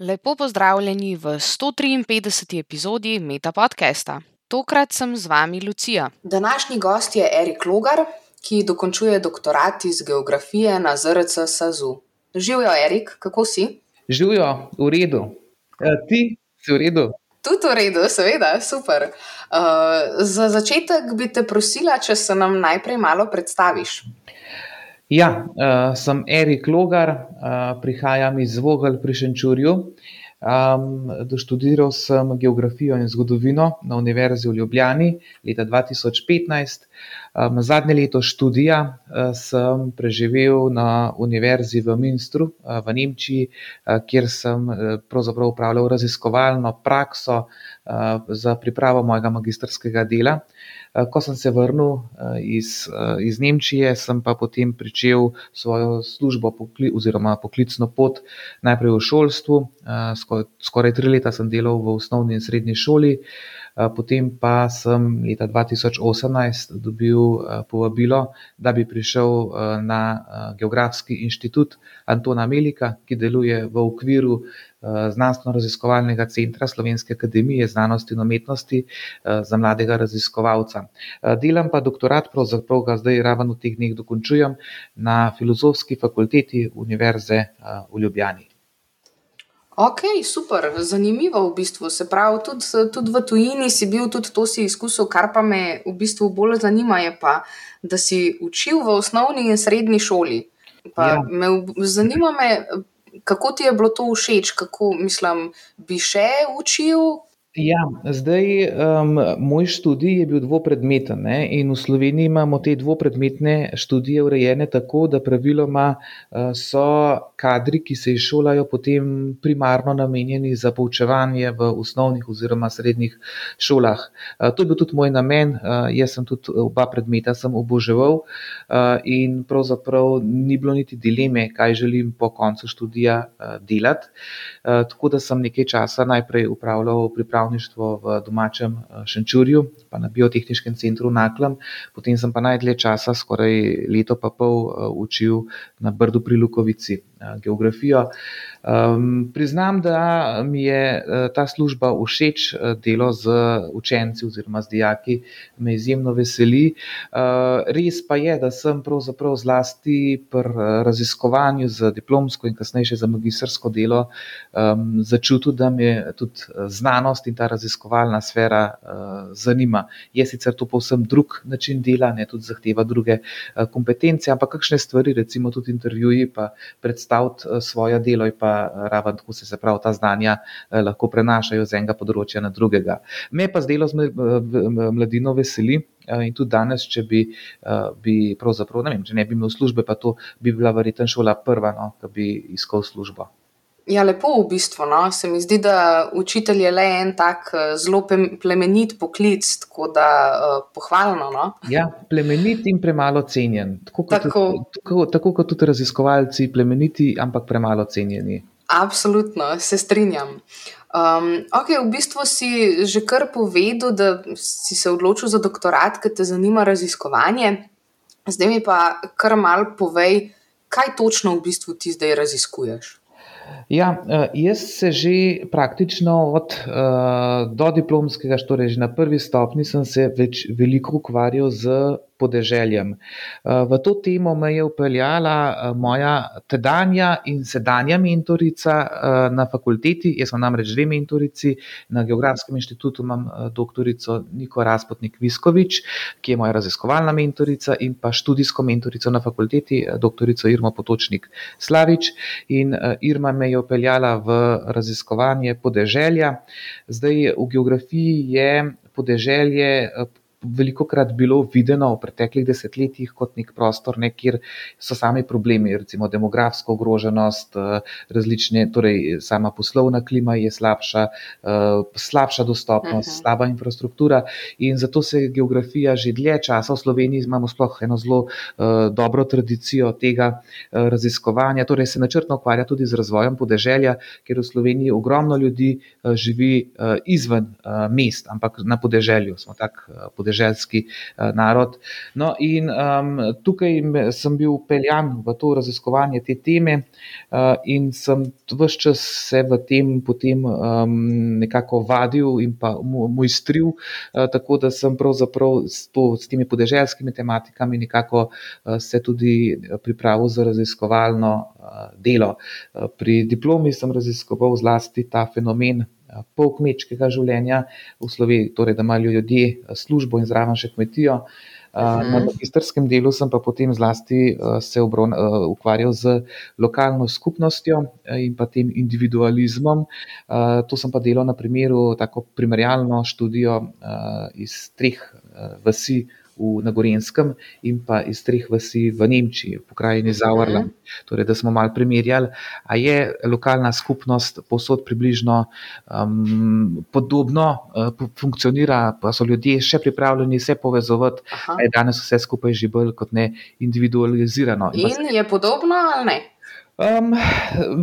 Lepo pozdravljeni v 153. epizodi Meta podcasta. Tokrat sem z vami Lucija. Današnji gost je Erik Logar, ki dokončuje doktorat iz geografije na ZRC SAZU. Živijo, Erik, kako si? Živijo, v redu. E, ti si v redu? Tudi v redu, seveda, super. Uh, za začetek bi te prosila, če se nam najprej malo predstaviš. Ja, uh, sem Erik Logar, uh, prihajam iz Vogel pri Šenčurju. Um, doštudiral sem geografijo in zgodovino na Univerzi v Ljubljani leta 2015. Um, zadnje leto študija uh, sem preživel na Univerzi v Münstru uh, v Nemčiji, uh, kjer sem uh, pravzaprav upravljal raziskovalno prakso uh, za pripravo mojega magistrskega dela. Uh, Eh, ko sem se vrnil eh, iz, eh, iz Nemčije, sem pa potem začel svojo službo pokli, oziroma poklicno pot najprej v šolstvu. Skoraj, skoraj tri leta sem delal v osnovni in srednji šoli. Potem pa sem leta 2018 dobil povabilo, da bi prišel na Geografski inštitut Antona Melika, ki deluje v okviru Znanstveno-raziskovalnega centra Slovenske akademije znanosti in umetnosti za mladega raziskovalca. Delam pa doktorat, pravzaprav ga zdaj ravno v teh dneh dokončujem na Filozofski fakulteti Univerze v Ljubljani. Ok, super, zanimivo v bistvu. Se pravi, tudi, tudi v tujini si bil, tudi to si izkusil, kar pa me v bistvu bolj zanima, je pa, da si učil v osnovni in srednji šoli. Ja. Me, zanima me, kako ti je bilo to všeč, kako mislim, bi še učil, Ja, zdaj um, moj študij je bil dvopredmeten ne? in v Sloveniji imamo te dvopredmetne študije urejene tako, da praviloma uh, so kadri, ki se izšolajo, potem primarno namenjeni za poučevanje v osnovnih oziroma srednjih šolah. Uh, to je bil tudi moj namen, uh, jaz sem tudi oba predmeta sem oboževal uh, in pravzaprav ni bilo niti dileme, kaj želim po koncu študija delati. Tako da sem nekaj časa najprej upravljal pripravništvo v domačem eh, Šenčurju, pa na biotehničkem centru Naklem, potem sem pa najdlje časa, skoraj leto pa pol, eh, učil na Brdu pri Lukovici eh, geografijo. Um, priznam, da mi je ta služba všeč, delo z učenci oziroma z dijaki me izjemno veseli. Uh, res pa je, da sem pravzaprav zlasti pri raziskovanju za diplomsko in kasneje za magistrsko delo um, začutil, da me tudi znanost in ta raziskovalna sfera uh, zanima. Je sicer to povsem drug način dela, ne tudi zahteva druge uh, kompetence, ampak kakšne stvari, recimo tudi intervjuji, pa predstaviti uh, svoje delo in pa uh, raven, tako se, pravi, ta znanja uh, lahko prenašajo z enega področja na drugega. Me pa z delo z mladino veseli. In tudi danes, če bi, bi pravzaprav, ne vem, če ne bi imel službe, pa to bi bila verjetno šola prva, no, ki bi iskal službo. Ja, lepo v bistvu. No. Se mi zdi, da učitelj je le en tak eh, zelo plemenit poklic, tako da uh, pohvalno. No. Ja, plemenit in premalo cenjen. Tako kot, tako. Tudi, tako, tako kot tudi raziskovalci, plemeniti, ampak premalo cenjeni. Absolutno, se strinjam. Um, ok, v bistvu si že kar povedal, da si se odločil za doktorat, ker te zanima raziskovanje. Zdaj mi pa kar mal povej, kaj točno v bistvu ti zdaj raziskuješ. Ja, eh, jaz se že praktično od uh, do diplomskega, torej že na prvi stopni, sem se več, veliko ukvarjal z podeželjem. Eh, v to temo me je upeljala eh, moja tedanja in sedanja mentorica eh, na fakulteti. Jaz imam namreč dve mentorici, na Geografskem inštitutu imam doktorico Niko Raspotnik Viskovič, ki je moja raziskovalna mentorica, in pa študijsko mentorico na fakulteti, doktorico Irmo Potočnik Slavič. In Irma me je upeljala v raziskovanje podeželja. Zdaj v geografiji je podeželje veliko krat bilo videno v preteklih desetletjih kot nek prostor, ne, kjer so sami problemi, recimo demografska ogroženost, eh, različne, torej sama poslovna klima je slabša, eh, slabša dostopnost, uh -huh. slaba infrastruktura in zato se geografija že dlje časa v Sloveniji imamo sploh eno zelo uh, dobro tradicijo tega raziskovanja, torej se načrtno ukvarja tudi z razvojem podeželja, ker v Sloveniji ogromno ljudi živi izven mest, ampak na podeželju smo tak podeželj podeželski narod. No, in um, tukaj sem bil peljan v to raziskovanje te teme uh, in sem vse čas se v tem potem um, nekako vadil in pa mojstril, uh, tako da sem pravzaprav s, to, s temi podeželskimi tematikami nekako uh, se tudi pripravil za raziskovalno uh, delo. Uh, pri diplomi sem raziskoval zlasti ta fenomen polkmečkega življenja v Sloveniji, torej da imajo ljudje službo in zraven še kmetijo. Na mhm. magistrskem delu sem pa potem zlasti se obron, ukvarjal z lokalno skupnostjo in pa tem individualizmom. To sem pa delal na primeru tako primerjalno študijo iz treh vasi v Nagorenskem in pa iz treh vasi v Nemčiji, v pokrajini Zavrla. Torej, da smo malo primerjali, a je lokalna skupnost posod približno um, podobno uh, funkcionira, pa so ljudje še pripravljeni se povezovati, da je danes vse skupaj že bolj kot ne individualizirano. In, in je podobno ali ne? Um,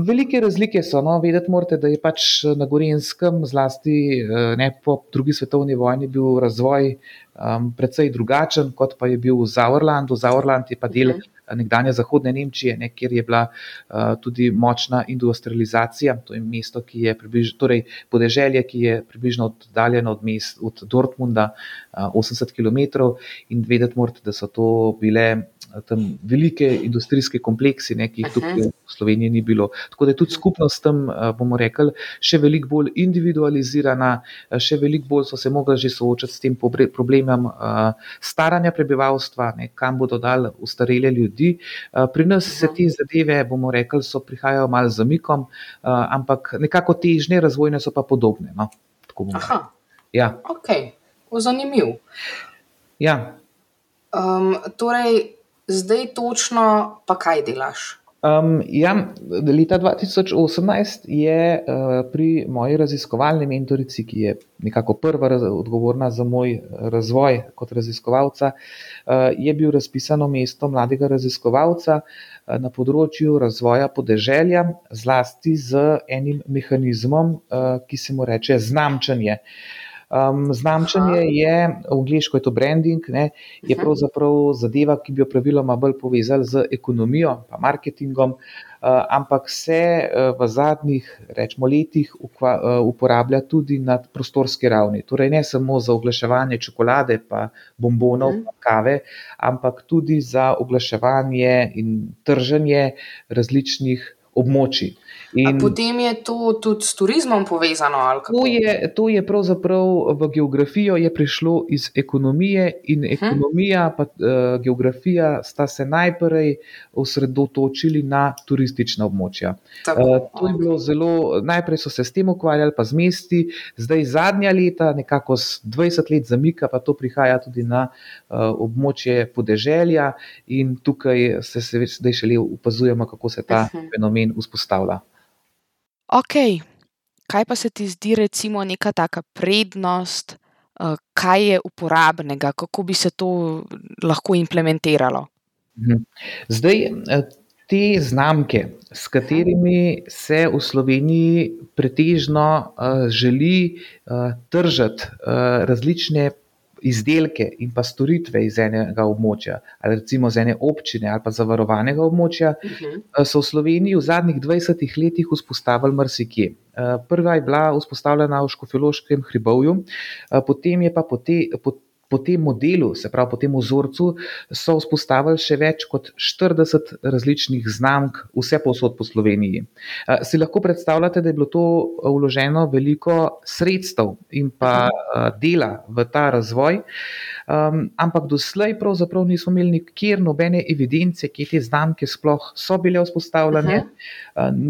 velike razlike so. No? Vedeti morate, da je pač na Gorenskem, zlasti eh, ne, po drugi svetovni vojni, bil razvoj um, precej drugačen, kot pa je bil v Zaurlandu. Zaurland je pa del uh mhm. -huh. nekdanje zahodne Nemčije, ne, kjer je bila uh, tudi močna industrializacija. To je mesto, ki je približno, torej podeželje, ki je približno oddaljeno od, mest, od Dortmunda uh, 80 km. In vedeti morate, da so to bile tam velike industrijske kompleksi, ne, ki jih tukaj v Sloveniji ni bilo. Tako da je tudi skupnost tam, bomo rekli, še veliko bolj individualizirana, še veliko bolj so se mogli že soočati s tem problemom staranja prebivalstva, ne, kam bodo dali ustarele ljudi. Pri nas se te zadeve, bomo rekli, so prihajajo malo zamikom, ampak nekako težne razvojne so pa podobne. No, Aha. Ja. Ok, zanimiv. Ja. Um, torej, zdaj točno, pa kaj delaš? Um, ja, leta 2018 je uh, pri moji raziskovalni mentorici, ki je nekako prva raz, odgovorna za moj razvoj kot raziskovalca, uh, je bil razpisano mesto mladega raziskovalca uh, na področju razvoja podeželja, zlasti z enim mehanizmom, uh, ki se mu reče znamčanje. Uh, Um, znamčanje je, v angliško je to branding, ne, je mhm. pravzaprav zadeva, ki bi jo praviloma bolj povezali z ekonomijo in marketingom, uh, ampak se uh, v zadnjih rečemo, letih ukva, uh, uporablja tudi na prostorski ravni. Torej, ne samo za oglaševanje čokolade, pa bombonov, pa kave, ampak tudi za oglaševanje in trženje različnih območij. In potem je to tudi s turizmom povezano? To je, to je pravzaprav v geografijo prišlo iz ekonomije, in hm. ekonomija in uh, eh, geografija sta se najprej osredotočili na turistična območja. Tako, uh, to je bilo zelo, najprej so se s tem ukvarjali, pa z mesti, zdaj zadnja leta, nekako s 20 let zamika, pa to prihaja tudi na uh, območje podeželja, in tukaj se, se zdaj šele opazujemo, kako se ta uh mhm. -huh. fenomen vzpostavlja. Ok, kaj pa se ti zdi, recimo, neka taka prednost, uh, kaj je uporabnega, kako bi se to lahko implementiralo? Mhm. Zdaj, eh, te znamke, s katerimi se v Sloveniji pretežno uh, želi tržiti različne izdelke in pa storitve iz enega območja, ali recimo iz ene občine ali pa zavarovanega območja, uh mhm. -huh. so v Sloveniji v zadnjih 20 letih vzpostavili marsikje. Prva je bila vzpostavljena v Škofjološkem hribovju, potem je pa po te. Po po tem modelu, se pravi po tem vzorcu, so vzpostavili še več kot 40 različnih znamk, vse posod po Sloveniji. Si lahko predstavljate, da je bilo to vloženo veliko sredstev in pa dela v ta razvoj, ampak doslej pravzaprav nismo imeli nikjer nobene evidence, kje te znamke sploh so bile vzpostavljene.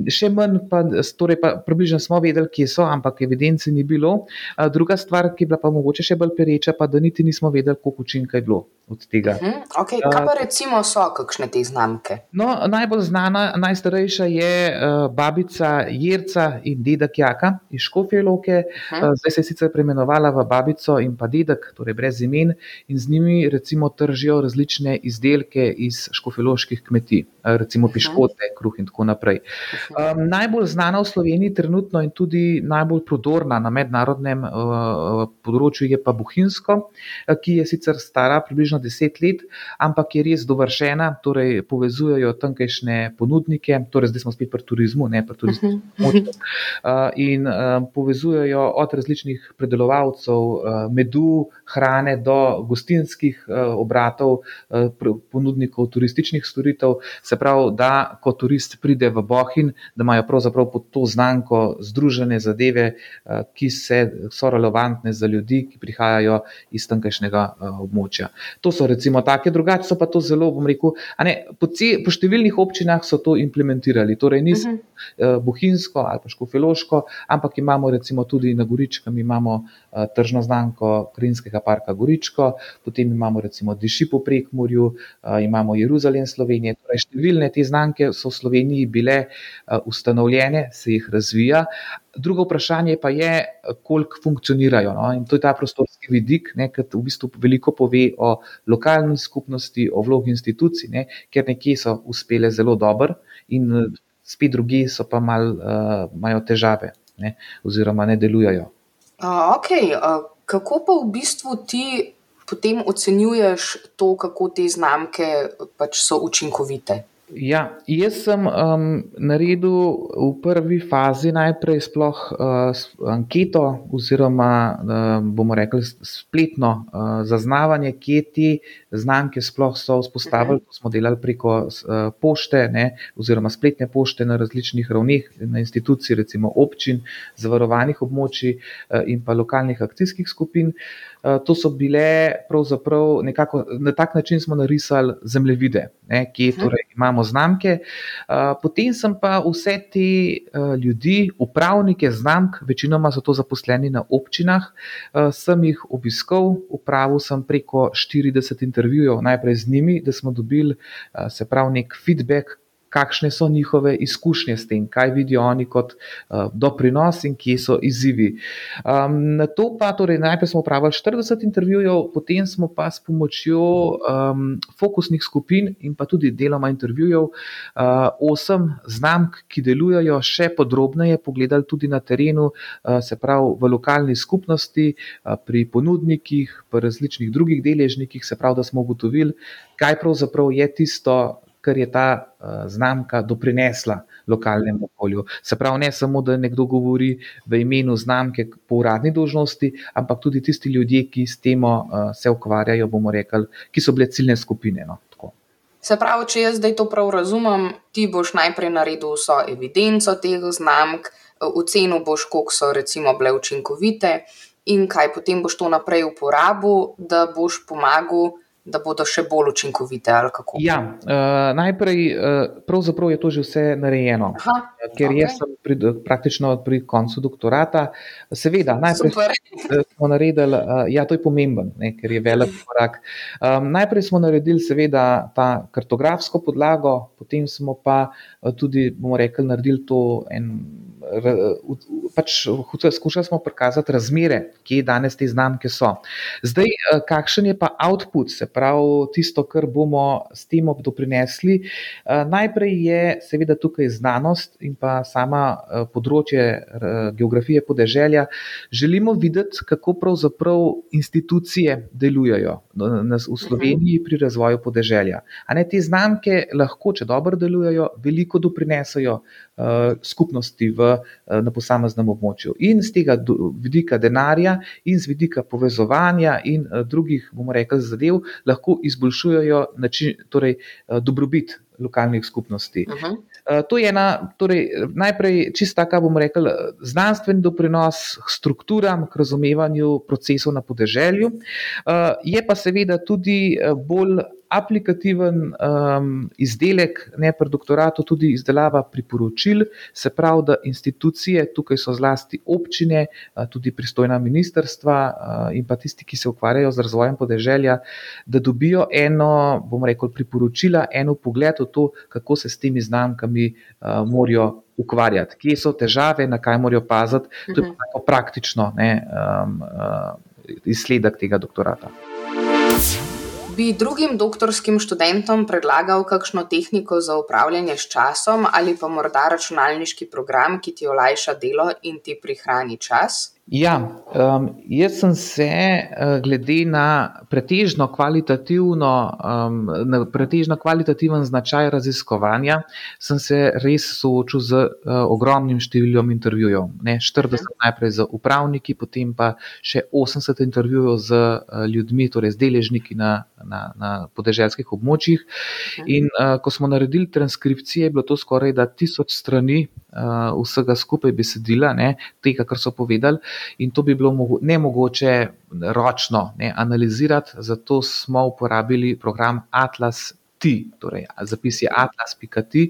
Še manj pa, torej pa približno smo vedeli, kje so, ampak evidence ni bilo. Druga stvar, ki je bila pa mogoče še bolj pereča, pa da niti nismo vedeli, koliko učinka je bilo. od tega. Uh -huh. okay. Kaj pa recimo so kakšne te znamke? No, najbolj znana, najstarejša je uh, babica Jerca in dedek Jaka iz Škofje Loke. Uh -huh. uh, zdaj se je sicer preimenovala v babico in pa dedek, torej brez imen, in z njimi recimo tržijo različne izdelke iz škofjeloških kmetij, uh, recimo piškote, kruh in tako naprej. Um, najbolj znana v Sloveniji trenutno in tudi najbolj prodorna na mednarodnem uh, področju je pa Buhinsko, uh, ki je sicer stara približno deset let, ampak je res dovršena, torej povezujejo tamkajšnje ponudnike, torej zdaj smo spet pri turizmu, ne pri turističnem pomoču. Uh, in uh, povezujejo od različnih predelovalcev uh, medu, hrane do gostinskih uh, obratov, uh, ponudnikov turističnih storitev. Se pravi, da ko turist pride v Bohin, da imajo pravzaprav pod to znamko združene zadeve, uh, ki se, so relevantne za ljudi, ki prihajajo iz tamkajšnjega uh, območja. To so recimo take, drugače so pa to zelo, bom rekel, ne, po, ce, po številnih občinah so to implementirali. Torej, ni uh -huh. uh, Bohinsko ali pa Škofeloško, ampak imamo recimo tudi na Goričkem, imamo tržno znamko Krinskega parka Goričko, potem imamo recimo Diši po Prekmurju, uh, imamo Jeruzalem Slovenije. Torej, številne te znamke so v Sloveniji bile uh, ustanovljene, se jih razvija. Drugo vprašanje pa je, koliko funkcionirajo. No? In to je ta prostorski vidik, ki v bistvu veliko pove o lokalni skupnosti, o vlogi institucij, ne? ker nekje so uspele zelo dobro, in spet drugi so pa mal, uh, imajo težave, ne? oziroma ne delujejo. Uh, okay. uh, kako pa v bistvu ti potem ocenjuješ to, kako te znamke pač so učinkovite? Ja, jaz sem um, naredil v prvi fazi najprej sploh uh, anketo, oziroma uh, bomo rekli spletno uh, zaznavanje, kje te znamke sploh so vzpostavili. To smo delali preko uh, pošte, ne, oziroma spletne pošte na različnih ravneh, na instituciji, recimo občin, zavarovanih območij uh, in pa lokalnih akcijskih skupin. Uh, to so bile pravzaprav nekako na tak način smo narisali zemljevide, ne, kje torej imamo znamke. Potem sem pa vse te ljudi, upravnike znamk, večinoma so to zaposleni na občinah, sem jih obiskal, upravil sem preko 40 intervjujev, najprej z njimi, da smo dobili se pravi nek feedback, kakšne so njihove izkušnje s tem, kaj vidijo oni kot uh, doprinos in kje so izzivi. Um, na to pa, torej, najprej smo upravili 40 intervjujev, potem smo pa s pomočjo um, fokusnih skupin in pa tudi deloma intervjujev uh, osem znamk, ki delujejo še podrobneje, pogledali tudi na terenu, uh, se pravi v lokalni skupnosti, uh, pri ponudnikih, pri različnih drugih deležnikih, se pravi, da smo ugotovili, kaj pravzaprav je tisto, kar je ta uh, znamka doprinesla lokalnemu okolju. Se pravi, ne samo, da nekdo govori v imenu znamke po uradni dožnosti, ampak tudi tisti ljudje, ki s tem uh, se ukvarjajo, bomo rekli, ki so bile ciljne skupine. No, Se pravi, če jaz zdaj to prav razumem, ti boš najprej naredil vso evidenco teh znamk, ocenil boš, koliko so recimo bile učinkovite in kaj potem boš to naprej uporabil, da boš pomagal da bodo še bolj učinkovite. Ja, uh, najprej, uh, pravzaprav je to že vse narejeno, Aha, ker okay. jaz sem pri, praktično pri koncu doktorata. Seveda, najprej Super. smo naredili, uh, ja, to je pomemben, ne, ker je velik korak. Um, najprej smo naredili, seveda, ta kartografsko podlago, potem smo pa tudi, bomo rekli, naredili to en pač skušali smo prikazati razmere, kje danes te znamke so. Zdaj, eh, kakšen je pa output, se pravi tisto, kar bomo s tem doprinesli. Eh, najprej je seveda tukaj znanost in pa sama eh, področje geografije podeželja. Želimo videti, kako pravzaprav institucije delujejo v Sloveniji pri razvoju podeželja. A ne te znamke lahko, če dobro delujejo, veliko doprinesajo skupnosti v na posameznem območju. In z tega vidika denarja, in z vidika povezovanja, in eh, drugih, bomo rekli, zadev, lahko izboljšujejo način, torej, eh, dobrobit lokalnih skupnosti. Uh -huh. To je ena, torej, najprej čista, kako bomo rekli, znanstveni doprinos k strukturam, k razumevanju procesov na podeželju. Je pa seveda tudi bolj aplikativen um, izdelek, ne pri doktoratu, tudi izdelava priporočil, se pravi, da institucije, tukaj so zlasti občine, tudi pristojna ministrstva in pa tisti, ki se ukvarjajo z razvojem podeželja, da dobijo eno, bom rekel, priporočila, eno pogled v to, kako se s temi znamkami uh, morajo ukvarjati, kje so težave, na kaj morajo paziti. To je tako praktično ne, um, uh, izsledek tega doktorata. Bi drugim doktorskim študentom predlagal kakšno tehniko za upravljanje s časom ali pa morda računalniški program, ki ti olajša delo in ti prihrani čas? Ja, um, jaz sem se, uh, glede na pretežno, um, na pretežno kvalitativen značaj raziskovanja, sem se res soočil z uh, ogromnim številom intervjujev. Ne, 40 mhm. najprej z upravniki, potem pa še 80 intervjujev z uh, ljudmi, torej z deležniki na, na, na podeželskih območjih. Mhm. In uh, ko smo naredili transkripcije, je bilo to skoraj da tisoč strani uh, vsega skupaj besedila, ne, tega, kar so povedali. In to bi bilo nemogoče ročno ne, analizirati, zato smo uporabili program Atlas ti, torej zapis je atlas.ti.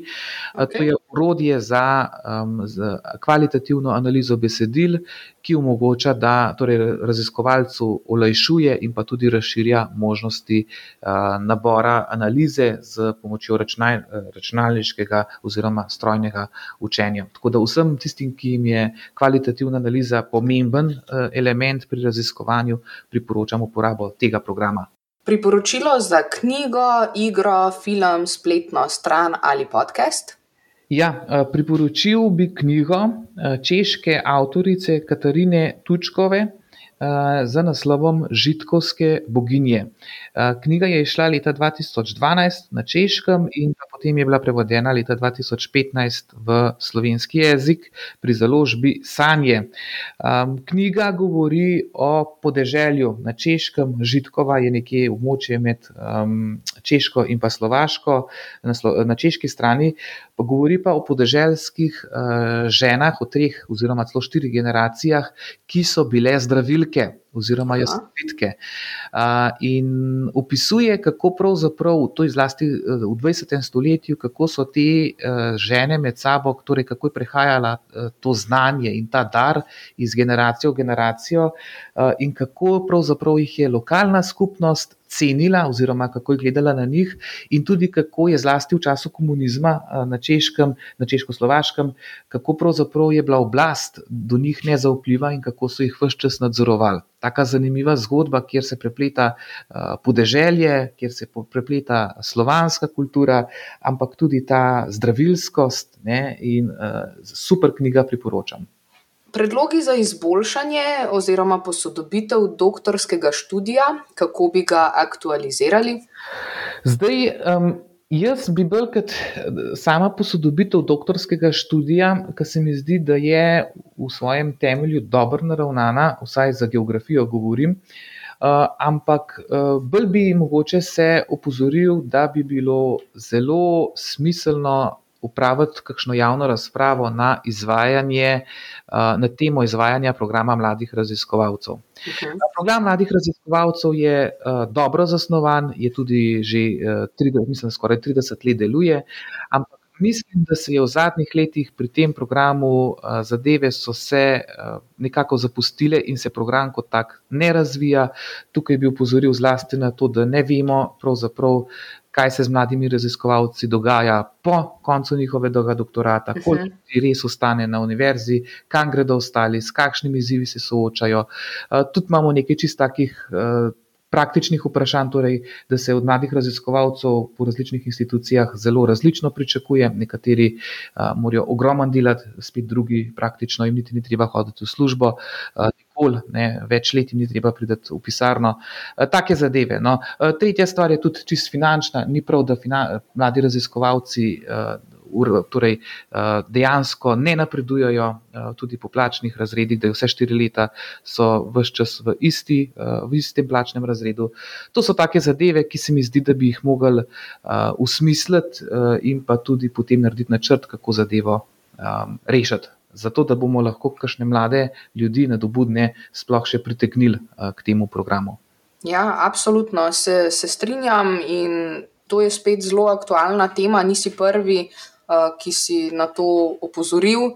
Okay. To je urodje za, um, za kvalitativno analizo besedil, ki omogoča, da torej, raziskovalcu olajšuje in pa tudi razširja možnosti uh, nabora analize z pomočjo računal, računalniškega oziroma strojnega učenja. Tako da vsem tistim, ki jim je kvalitativna analiza pomemben uh, element pri raziskovanju, priporočam uporabo tega programa. Priporočilo za knjigo, igro, film, spletno stran ali podcast? Ja, eh, priporočil bi knjigo eh, češke avtorice Katarine Tučkove z naslovom Žitkovske boginje. Knjiga je išla leta 2012 na češkem in potem je bila prevedena leta 2015 v slovenski jezik pri založbi Sanje. Knjiga govori o podeželju na češkem, Žitkova je nekje območje med Češko in pa Slovaško na češki strani, pa govori pa o podeželskih ženah, o treh oziroma celo štirih generacijah, ki so bile zdravilke oziroma jasnopitke. In opisuje, kako pravzaprav, to je zlasti e, v 20. stoletju, kako so te e, žene med sabo, torej kako je prehajala e, to znanje in ta dar iz generacije v generacijo, in kako pravzaprav jih je lokalna skupnost cenila, oziroma kako je gledala na njih, in tudi kako je zlasti v času komunizma na Češkem, na Češko-Slovaškem, kako pravzaprav je bila oblast do njih nezaupljiva in kako so jih vse čas nadzorovali. Taka zanimiva zgodba, kjer se prepleta podeželje, kjer se prepleta slovanska kultura, ampak tudi ta zdravilskost ne, in super knjiga priporočam. Predlogi za izboljšanje oziroma posodobitev doktorskega študija, kako bi ga aktualizirali? Zdaj, um, jaz bi bolj kot sama posodobitev doktorskega študija, ki se mi zdi, da je v svojem temelju dobro naravnana, vsaj za geografijo govorim. Uh, ampak uh, bolj bi mogoče se opozoril, da bi bilo zelo smiselno upraviti kakšno javno razpravo na izvajanje, na temo izvajanja programa mladih raziskovalcev. Okay. Program mladih raziskovalcev je dobro zasnovan, je tudi že, 30, mislim, skoraj 30 let deluje, ampak mislim, da se je v zadnjih letih pri tem programu zadeve so se nekako zapustile in se program kot tak ne razvija. Tukaj bi upozoril zlasti na to, da ne vemo pravzaprav, kaj se z mladimi raziskovalci dogaja po koncu njihovega doktorata, mhm. koliko ljudi res ostane na univerzi, kam gredo ostali, s kakšnimi izzivi se soočajo. Uh, tudi imamo nekaj čist takih. Uh, Praktičnih vprašanj, torej, da se od mladih raziskovalcev po različnih institucijah zelo različno pričakuje. Nekateri uh, morajo ogromno delati, spet drugi praktično jim niti ni treba hoditi v službo. Uh, nikoli, ne, več let ni treba priti v pisarno. E, take zadeve. No. E, tretja stvar je tudi čist finančna. Ni prav, da fina, mladi raziskovalci e, torej, dejansko ne napredujejo tudi po plačnih razredih, da je vse štiri leta so vse čas v, isti, v istem plačnem razredu. To so take zadeve, ki se mi zdi, da bi jih mogli usmisliti in pa tudi potem narediti načrt, kako zadevo rešiti zato da bomo lahko kakšne mlade ljudi, nadobudne, sploh še pritegnili k temu programu. Ja, absolutno se, se strinjam in to je spet zelo aktualna tema. Nisi prvi, uh, ki si na to opozoril.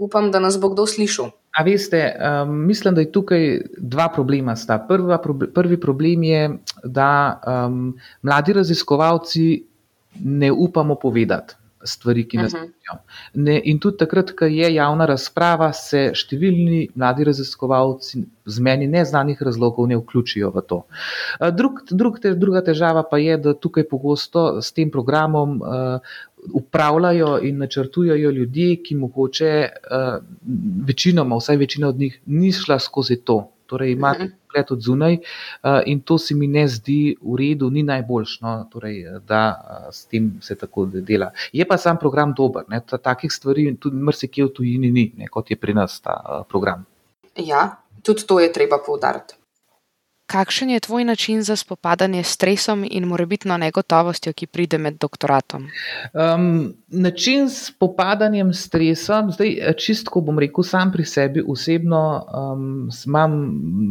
Upam, da nas bo kdo slišal. A veste, um, mislim, da je tukaj dva problema. Prva, prvi problem je, da um, mladi raziskovalci ne upamo povedati stvari, ki nas zanimajo. Uh -huh. In tudi takrat, ko je javna razprava, se številni mladi raziskovalci z meni neznanih razlogov ne vključijo v to. Drug, drug, druga težava pa je, da tukaj pogosto s tem programom uh, upravljajo in načrtujejo ljudje, ki mogoče uh, večinoma, vsaj večina od njih, ni šla skozi to. Torej, imate uh -huh pogled od zunaj, eh, in to se mi ne zdi v redu, ni najboljš, no, torej, da eh, s tem se tako dela. Je pa sam program dober, ne, takih stvari tudi mrsikje v tujini ni, ne, kot je pri nas ta eh, program. Ja, tudi to je treba poudariti. Kakšen je tvoj način za spopadanje s stresom in morebitno negotovostjo, ki pride med doktoratom? Um, način spopadanja s stresom, zdaj čistko bom rekel, sam pri sebi osebno um, imam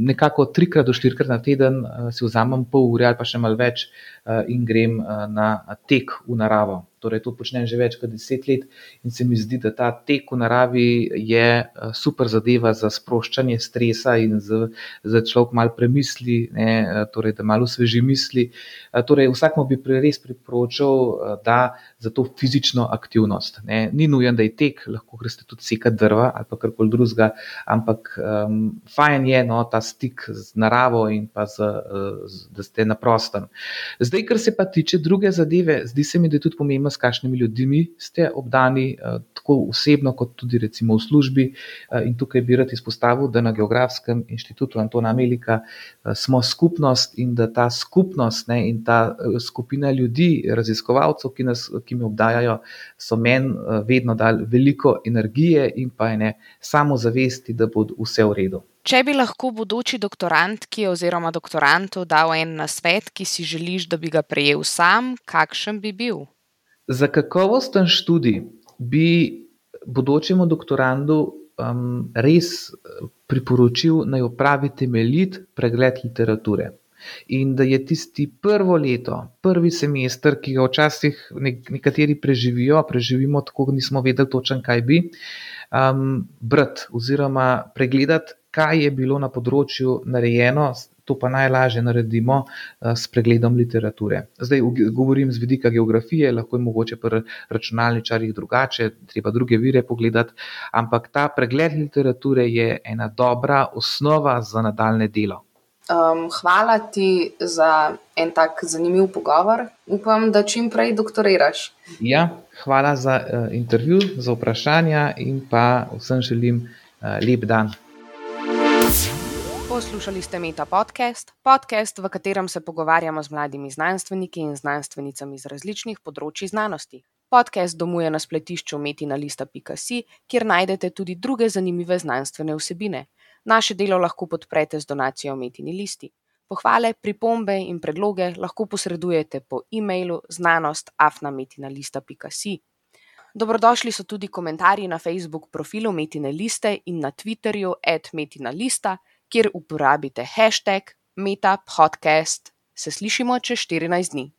nekako trikrat do štirikrat na teden, uh, si vzamem pol ure ali pa še malo več uh, in grem uh, na tek v naravo. Torej, to počnem že več kot deset let in se mi zdi, da ta tek v naravi je eh, super zadeva za sproščanje stresa in za, človek malo premisli, ne, eh, torej, da malo sveži misli. Eh, torej, vsakmo bi res priporočal, da za to fizično aktivnost. Ne. Ni nujen, da je tek, lahko greste tudi sekati drva ali karkoli drugega, ampak um, fajn je no, ta stik z naravo in pa z, z, da ste na prostem. Zdaj, kar se pa tiče druge zadeve, zdi se mi, da je tudi pomembno s kakšnimi ljudmi ste obdani, eh, tako osebno, kot tudi recimo v službi. Eh, in tukaj bi rad izpostavil, da na Geografskem inštitutu Antona Melika eh, smo skupnost in da ta skupnost ne, in ta skupina ljudi, raziskovalcev, ki, nas, ki me obdajajo, so meni vedno dali veliko energije in pa ene samozavesti, da bo vse v redu. Če bi lahko bodoči doktorantki oziroma doktorantu dal en nasvet, ki si želiš, da bi ga prejel sam, kakšen bi bil? Za kakovosten študij bi bodočemu doktorandu um, res eh, priporočil, naj opravi temeljit pregled literature. In da je tisti prvo leto, prvi semester, ki ga včasih nekateri preživijo, preživimo tako, da nismo vedeli točno, kaj bi, um, brati oziroma pregledati, kaj je bilo na področju narejeno, to pa najlažje naredimo eh, s pregledom literature. Zdaj govorim z vidika geografije, lahko je mogoče pri računalničarjih drugače, treba druge vire pogledati, ampak ta pregled literature je ena dobra osnova za nadaljne delo. Um, hvala ti za en tak zanimiv pogovor. Upam, da čim prej doktoriraš. Ja, hvala za uh, intervju, za vprašanja in pa vsem želim uh, lep dan. Poslušali ste Meta podcast, podcast, v katerem se pogovarjamo z mladimi znanstveniki in znanstvenicami iz različnih področji znanosti. Podcast domuje na spletišču metinalista.si, kjer najdete tudi druge zanimive znanstvene vsebine. Naše delo lahko podprete z donacijo Metini listi. Pohvale, pripombe in predloge lahko posredujete po e-mailu znanost.afnametinalista.si. Dobrodošli so tudi komentarji na Facebook profilu Metine liste in na Twitterju @metinalista kjer uporabite hashtag MetaPodcast. Se slišimo čez 14 dni.